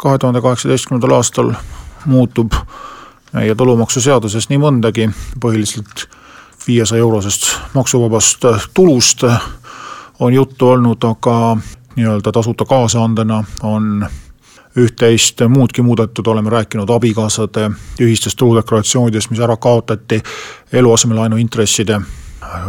kahe tuhande kaheksateistkümnendal aastal muutub meie tulumaksuseaduses nii mõndagi, põhiliselt viiesaja eurosest maksuvabast tulust on juttu olnud, aga nii-öelda tasuta kaasaandena on üht-teist muudki muudetud, oleme rääkinud abikaasade ühistest tuludeklaratsioonidest, mis ära kaotati, eluasemelaenu intresside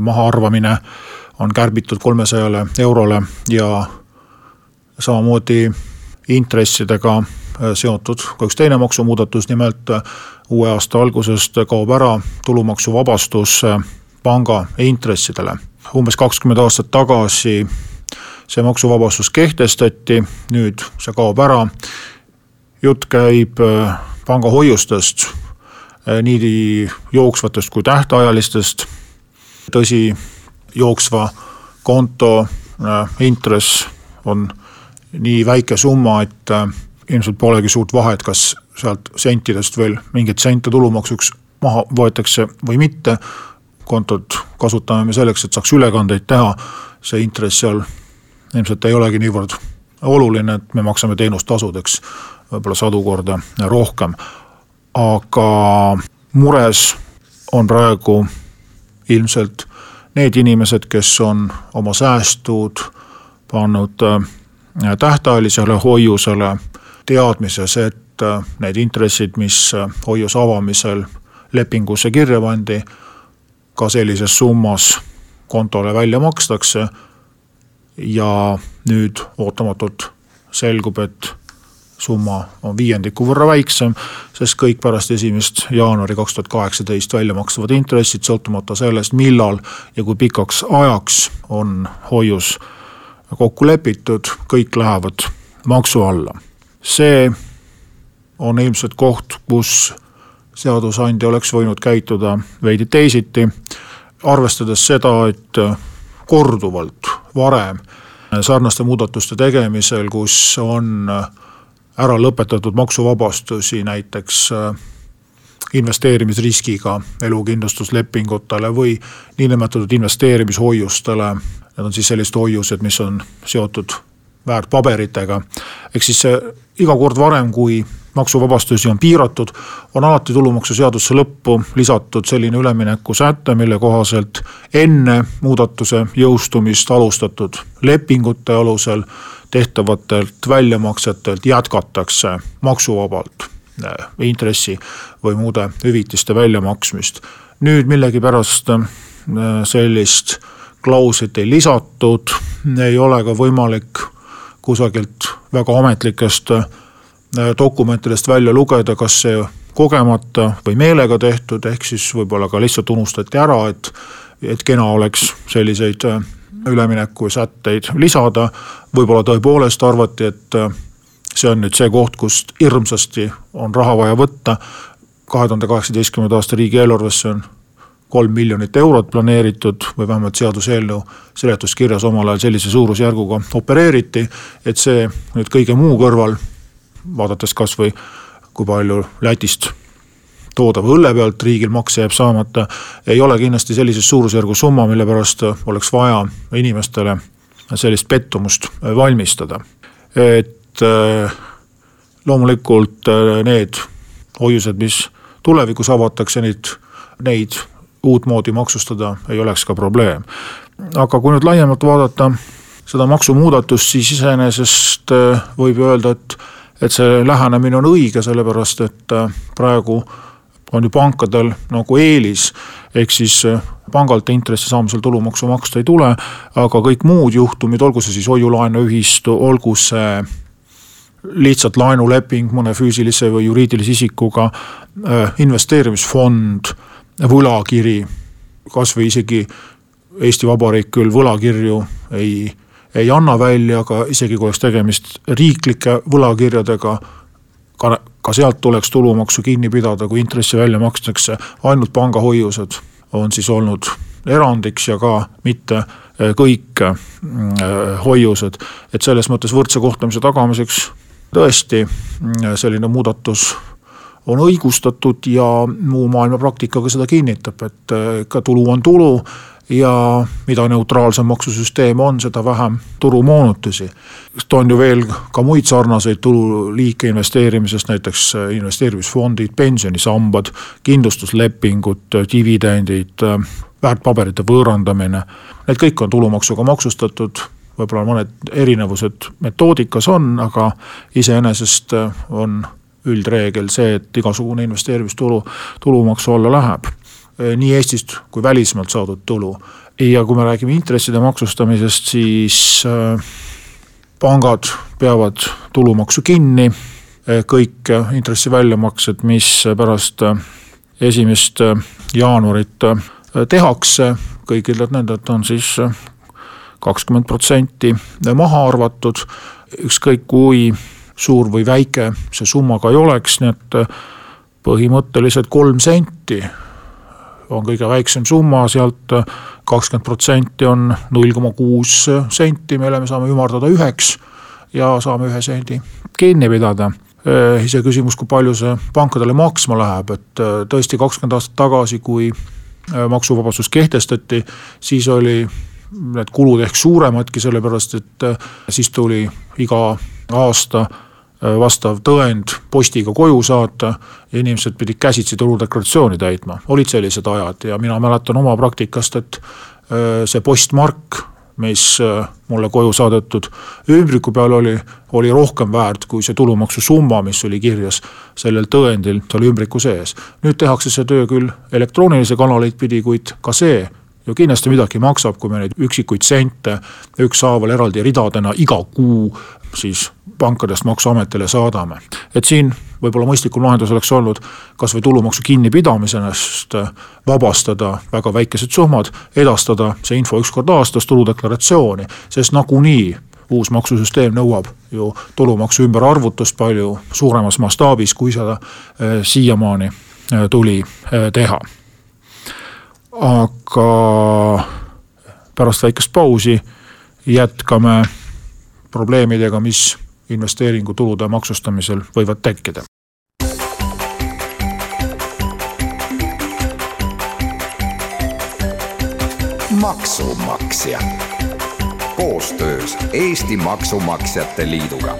mahaarvamine on kärbitud kolmesajale eurole ja samamoodi intressidega äh, seotud ka üks teine maksumuudatus, nimelt äh, uue aasta algusest kaob ära tulumaksuvabastus äh, panga intressidele. umbes kakskümmend aastat tagasi see maksuvabastus kehtestati, nüüd see kaob ära. jutt käib panga hoiustest, nii jooksvatest kui tähtajalistest. tõsi, jooksva konto intress on nii väike summa, et äh, ilmselt polegi suurt vahet, kas sealt sentidest veel mingeid sente tulumaksuks maha võetakse või mitte. kontot kasutame me selleks, et saaks ülekandeid teha, see intress seal ilmselt ei olegi niivõrd oluline, et me maksame teenustasudeks võib-olla sadu korda rohkem. aga mures on praegu ilmselt need inimesed, kes on oma säästud pannud äh, tähtajalisele hoiusele teadmises, et äh, need intressid, mis äh, hoiuse avamisel lepingusse kirja pandi, ka sellises summas kontole välja makstakse. ja nüüd ootamatult selgub, et summa on viiendiku võrra väiksem, sest kõik pärast esimest jaanuari kaks tuhat kaheksateist välja makstavad intressid, sõltumata sellest, millal ja kui pikaks ajaks on hoius kokku lepitud, kõik lähevad maksu alla. see on ilmselt koht, kus seadusandja oleks võinud käituda veidi teisiti, arvestades seda, et korduvalt varem sarnaste muudatuste tegemisel, kus on ära lõpetatud maksuvabastusi näiteks investeerimisriskiga elukindlustuslepingutele või niinimetatud investeerimishoiustele Need on siis sellised hoiused, mis on seotud väärtpaberitega. ehk siis iga kord varem, kui maksuvabastusi on piiratud, on alati tulumaksuseaduse lõppu lisatud selline üleminekusäte, mille kohaselt enne muudatuse jõustumist alustatud lepingute alusel tehtavatelt väljamaksetelt jätkatakse maksuvabalt intressi või muude hüvitiste väljamaksmist. nüüd millegipärast äh, sellist klauslit ei lisatud, ei ole ka võimalik kusagilt väga ametlikest äh, dokumentidest välja lugeda, kas see kogemata või meelega tehtud, ehk siis võib-olla ka lihtsalt unustati ära, et, et kena oleks selliseid äh, üleminekusätteid lisada. võib-olla tõepoolest arvati, et see on nüüd see koht, kust hirmsasti on raha vaja võtta. kahe tuhande kaheksateistkümnenda aasta riigieelarvesse on kolm miljonit eurot planeeritud või vähemalt seaduseelnõu seletuskirjas omal ajal sellise suurusjärguga opereeriti. et see nüüd kõige muu kõrval, vaadates kasvõi kui palju Lätist toodava õlle pealt riigil makse jääb saamata, ei ole kindlasti sellises suurusjärgus summa, mille pärast oleks vaja inimestele sellist pettumust valmistada. et äh, loomulikult äh, need hoiused, mis tulevikus avatakse, neid, neid uutmoodi maksustada ei oleks ka probleem. aga kui nüüd laiemalt vaadata seda maksumuudatust, siis iseenesest äh, võib öelda, et, et see lähenemine on õige, sellepärast et praegu on ju pankadel nagu eelis, ehk siis pangalt intressi saamisel tulumaksu maksta ei tule, aga kõik muud juhtumid, olgu see siis hoiu-laenuühistu, olgu see lihtsalt laenuleping mõne füüsilise või juriidilise isikuga, investeerimisfond võlakiri, kasvõi isegi Eesti Vabariik küll võlakirju ei, ei anna välja, aga isegi kui oleks tegemist riiklike võlakirjadega, ka, ka sealt tuleks tulumaksu kinni pidada, kui intressi välja makstakse, ainult pangahoiused on siis olnud erandiks ja ka mitte kõik hoiused, et selles mõttes võrdse kohtlemise tagamiseks tõesti selline muudatus on õigustatud ja muu maailma praktika ka seda kinnitab, et ka tulu on tulu ja mida neutraalsem maksusüsteem on, seda vähem turumoonutusi. on ju veel ka muid sarnaseid tululiike investeerimisest, näiteks investeerimisfondid, pensionisambad, kindlustuslepingud, dividendid, väärtpaberite võõrandamine. Need kõik on tulumaksuga maksustatud, võib-olla mõned erinevused metoodikas on, aga iseenesest on üldreegel see, et igasugune investeerimistulu tulumaksu alla läheb Äh, nii Eestist kui välismaalt saadud tulu. ja kui me räägime intresside maksustamisest, siis äh, pangad peavad tulumaksu kinni, äh, kõik intressi väljamaksed, mis pärast esimest jaanuarit tehakse, kõigilt nendelt on siis kakskümmend protsenti maha arvatud, ükskõik kui suur või väike see summa ka ei oleks, nii et põhimõtteliselt kolm senti on kõige väiksem summa, sealt kakskümmend protsenti on null koma kuus senti, mille me saame ümardada üheks ja saame ühe sendi kinni pidada. Äh, iseküsimus, kui palju see pankadele maksma läheb, et äh, tõesti kakskümmend aastat tagasi, kui äh, maksuvabastus kehtestati, siis oli need kulud ehk suuremadki, sellepärast et siis tuli iga aasta Äh, vastav tõend postiga koju saata ja inimesed pidid käsitsi tuludeklaratsiooni täitma, olid sellised ajad ja mina mäletan oma praktikast, et äh, see postmark, mis äh, mulle koju saadetud ümbriku peal oli, oli rohkem väärt kui see tulumaksusumma, mis oli kirjas sellel tõendil seal ümbriku sees. nüüd tehakse see töö küll elektroonilisi kanaleid pidi, kuid ka see ju kindlasti midagi maksab, kui me neid üksikuid sente ükshaaval eraldi ridadena iga kuu siis pankadest Maksuametile saadame. et siin võib-olla mõistlikum lahendus oleks olnud kasvõi tulumaksu kinnipidamisest vabastada väga väikesed summad, edastada see info üks kord aastas tuludeklaratsiooni, sest nagunii uus maksusüsteem nõuab ju tulumaksu ümberarvutust palju suuremas mastaabis, kui seda eh, siiamaani eh, tuli eh, teha. Aga pärast väikest pausi jätkame probleemidega, mis investeeringutulude maksustamisel võivad tekkida. maksumaksja koostöös Eesti Maksumaksjate Liiduga.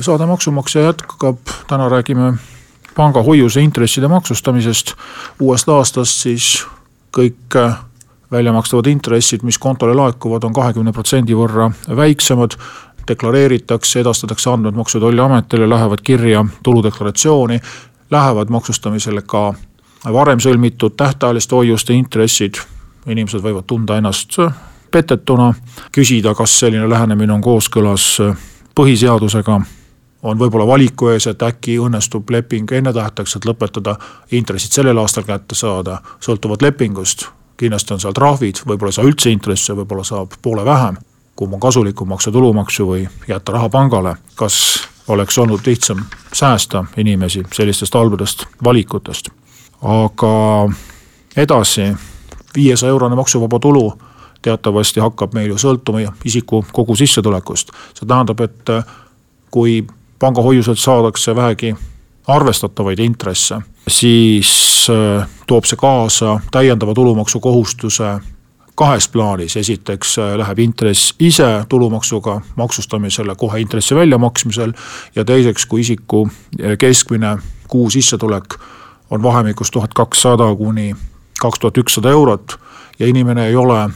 saade Maksumaksja jätkab, täna räägime panga hoiuse intresside maksustamisest. uuest aastast siis kõik väljamakstavad intressid, mis kontole laekuvad, on kahekümne protsendi võrra väiksemad. Deklareeritakse, edastatakse andmed Maksu- ja Tolliametile, lähevad kirja tuludeklaratsiooni, lähevad maksustamisele ka varem sõlmitud tähtajaliste hoiuste intressid, inimesed võivad tunda ennast petetuna, küsida, kas selline lähenemine on kooskõlas põhiseadusega, on võib-olla valiku ees, et äkki õnnestub leping ennetähtaegselt lõpetada, intressid sellel aastal kätte saada, sõltuvalt lepingust, kindlasti on seal trahvid, võib-olla ei saa üldse intresse, võib-olla saab poole vähem kumb on kasulikum, maksta tulumaksu või jätta raha pangale, kas oleks olnud lihtsam säästa inimesi sellistest halbadest valikutest. aga edasi, viiesaja eurone maksuvaba tulu teatavasti hakkab meil ju sõltuma isiku kogu sissetulekust. see tähendab, et kui pangahoiuselt saadakse vähegi arvestatavaid intresse, siis äh, toob see kaasa täiendava tulumaksukohustuse kahes plaanis, esiteks äh, läheb intress ise tulumaksuga maksustamisele kohe intressi väljamaksmisel ja teiseks, kui isiku äh, keskmine kuu sissetulek on vahemikus tuhat kakssada kuni kaks tuhat ükssada eurot ja inimene ei ole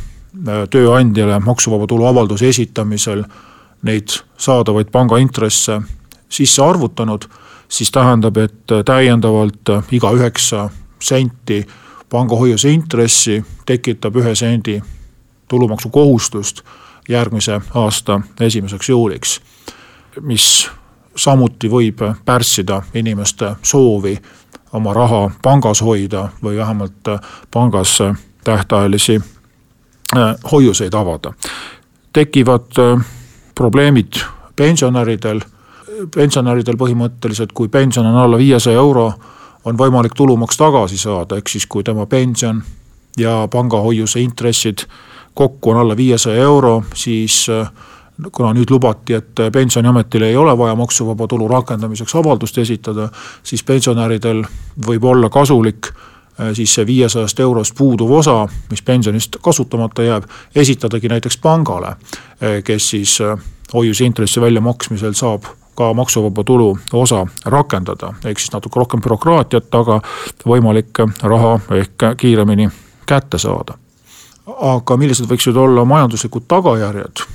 tööandjale maksuvaba tulu avalduse esitamisel neid saadavaid pangaintresse sisse arvutanud, siis tähendab, et täiendavalt iga üheksa senti pangahoiuse intressi tekitab ühe sendi tulumaksukohustust järgmise aasta esimeseks juuliks, mis samuti võib pärssida inimeste soovi oma raha pangas hoida või vähemalt pangas tähtajalisi äh, hoiuseid avada. tekivad äh, probleemid pensionäridel pensionäridel põhimõtteliselt, kui pension on alla viiesaja euro, on võimalik tulumaks tagasi saada, ehk siis kui tema pension ja pangahoiuse intressid kokku on alla viiesaja euro, siis äh, kuna nüüd lubati, et pensioniametil ei ole vaja maksuvaba tulu rakendamiseks avaldust esitada, siis pensionäridel võib olla kasulik äh, siis see viiesajast eurost puuduv osa, mis pensionist kasutamata jääb, esitadagi näiteks pangale, äh, kes siis hoiuseintressi väljamaksmisel saab ka maksuvaba tulu osa rakendada, ehk siis natuke rohkem bürokraatiat, aga võimalik raha ehk kiiremini kätte saada. aga millised võiksid olla majanduslikud tagajärjed?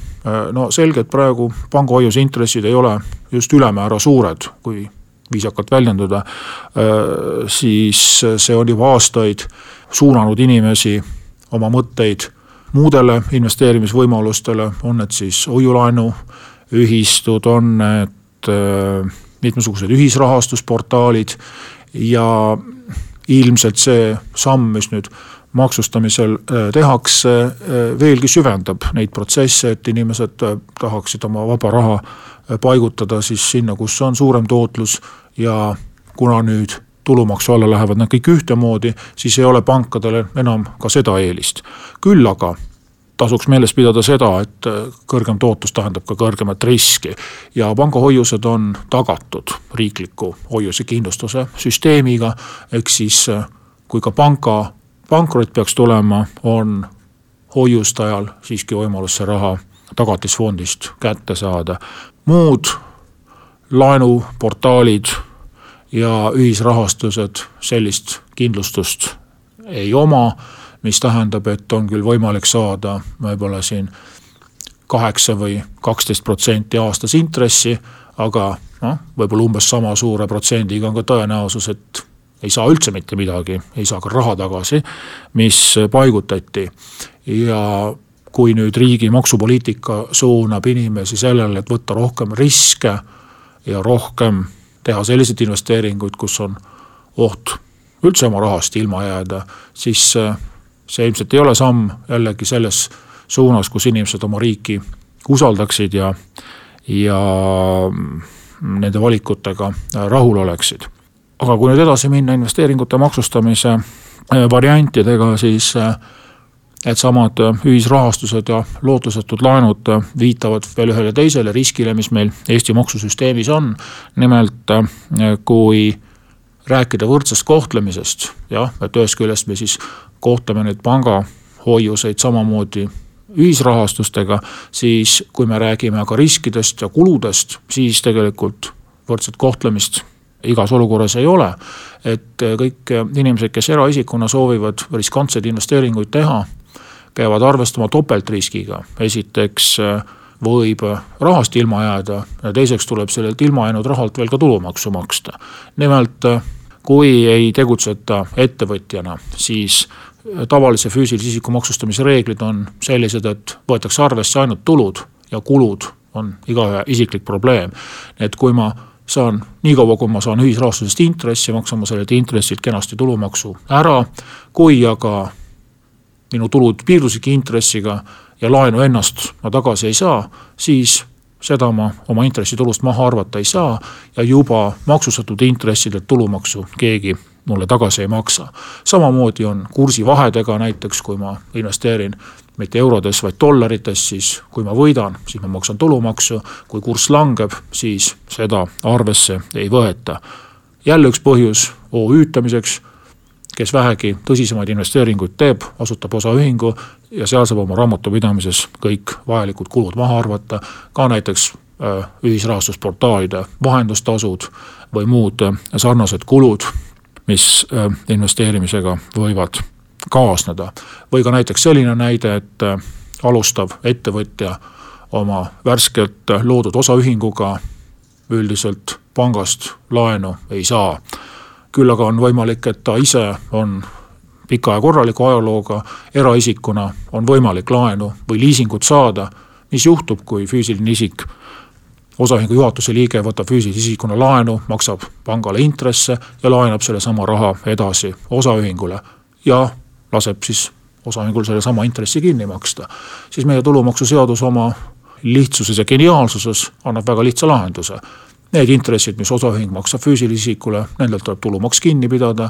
no selge, et praegu panga hoiuseintressid ei ole just ülemäära suured, kui viisakalt väljenduda, siis see on juba aastaid suunanud inimesi oma mõtteid muudele investeerimisvõimalustele, on need siis hoiulaenuühistud, on need mitmesugused ühisrahastusportaalid ja ilmselt see samm, mis nüüd maksustamisel äh, tehakse, äh, veelgi süvendab neid protsesse, et inimesed äh, tahaksid oma vaba raha paigutada siis sinna, kus on suurem tootlus ja kuna nüüd tulumaksu alla lähevad nad kõik ühtemoodi, siis ei ole pankadel enam ka seda eelist. küll aga tasuks meeles pidada seda, et kõrgem tootlus tähendab ka kõrgemat riski ja pangahoiused on tagatud riikliku hoiusekindlustuse süsteemiga, ehk siis kui ka panga pankrot peaks tulema, on hoiustajal siiski võimalus see raha tagatisfondist kätte saada. muud laenuportaalid ja ühisrahastused sellist kindlustust ei oma, mis tähendab, et on küll võimalik saada võib-olla siin kaheksa või kaksteist protsenti aastas intressi, aga noh, võib-olla umbes sama suure protsendiga on ka tõenäosus, et ei saa üldse mitte midagi, ei saa ka raha tagasi, mis paigutati. ja kui nüüd riigi maksupoliitika suunab inimesi sellele, et võtta rohkem riske ja rohkem teha selliseid investeeringuid, kus on oht üldse oma rahast ilma jääda, siis see ilmselt ei ole samm jällegi selles suunas, kus inimesed oma riiki usaldaksid ja, ja nende valikutega rahul oleksid aga kui nüüd edasi minna investeeringute maksustamise äh, variantidega, siis äh, needsamad äh, ühisrahastused ja lootusetud laenud viitavad veel ühele teisele riskile, mis meil Eesti maksusüsteemis on. nimelt kui rääkida võrdsest kohtlemisest, jah, et ühest küljest me siis kohtleme neid pangahoiuseid samamoodi ühisrahastustega, siis kui me räägime ka riskidest ja kuludest, siis tegelikult võrdset kohtlemist igas olukorras ei ole. et kõik inimesed, kes eraisikuna soovivad riskantseid investeeringuid teha, peavad arvestama topeltriskiga, esiteks võib rahast ilma jääda ja teiseks tuleb sellelt ilma jäänud rahalt veel ka tulumaksu maksta. nimelt kui ei tegutseta ettevõtjana, siis tavalise füüsilise isiku maksustamise reeglid on sellised, et võetakse arvesse ainult tulud ja kulud on igaühe isiklik probleem. et kui ma saan, niikaua kui ma saan ühisrahastusest intressi, maksan ma sellelt intressilt kenasti tulumaksu ära. kui aga minu tulud piirdusidki intressiga ja laenu ennast ma tagasi ei saa, siis seda ma oma intressitulust maha arvata ei saa ja juba maksustatud intressidelt tulumaksu keegi mulle tagasi ei maksa. samamoodi on kursivahedega näiteks, kui ma investeerin mitte eurodes, vaid dollarites, siis kui ma võidan, siis ma maksan tulumaksu, kui kurss langeb, siis seda arvesse ei võeta. jälle üks põhjus OÜ-tamiseks, kes vähegi tõsisemaid investeeringuid teeb, asutab osaühingu ja seal saab oma raamatupidamises kõik vajalikud kulud maha arvata, ka näiteks äh, ühisrahastusportaalide vahendustasud või muud äh, sarnased kulud, mis äh, investeerimisega võivad kaasneda. või ka näiteks selline näide, et äh, alustav ettevõtja oma värskelt loodud osaühinguga üldiselt pangast laenu ei saa. küll aga on võimalik, et ta ise on pika ja korraliku ajalooga, eraisikuna on võimalik laenu või liisingut saada, mis juhtub, kui füüsiline isik osaühingu juhatuse liige võtab füüsilise isikuna laenu, maksab pangale intresse ja laenab sellesama raha edasi osaühingule ja laseb siis osaühingul sellesama intressi kinni maksta. siis meie tulumaksuseadus oma lihtsuses ja geniaalsuses annab väga lihtsa lahenduse. need intressid, mis osaühing maksab füüsilisele isikule, nendelt tuleb tulumaks kinni pidada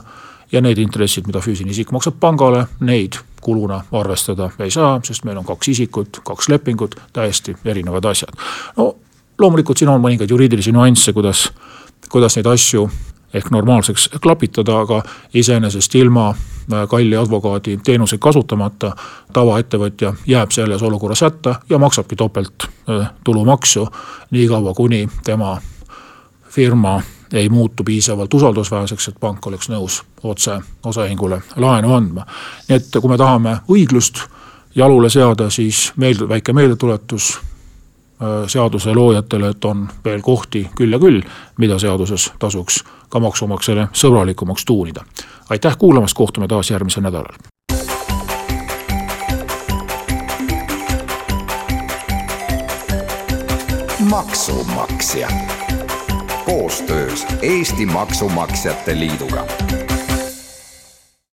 ja need intressid, mida füüsiline isik maksab pangale, neid kuluna arvestada ei saa, sest meil on kaks isikut, kaks lepingut, täiesti erinevad asjad. no loomulikult siin on mõningaid juriidilisi nüansse, kuidas, kuidas neid asju ehk normaalseks klapitada, aga iseenesest ilma äh, kalli advokaadi teenuseid kasutamata tavaettevõtja jääb selles olukorras hätta ja maksabki topelt äh, tulumaksu, niikaua kuni tema firma ei muutu piisavalt usaldusväärseks, et pank oleks nõus otse osaühingule laenu andma. nii et kui me tahame õiglust jalule seada, siis meil väike meeldetuletus seaduse loojatele, et on veel kohti küll ja küll, mida seaduses tasuks ka maksumaksjale sõbralikumaks tuunida. aitäh kuulamast, kohtume taas järgmisel nädalal. maksumaksja koostöös Eesti Maksumaksjate Liiduga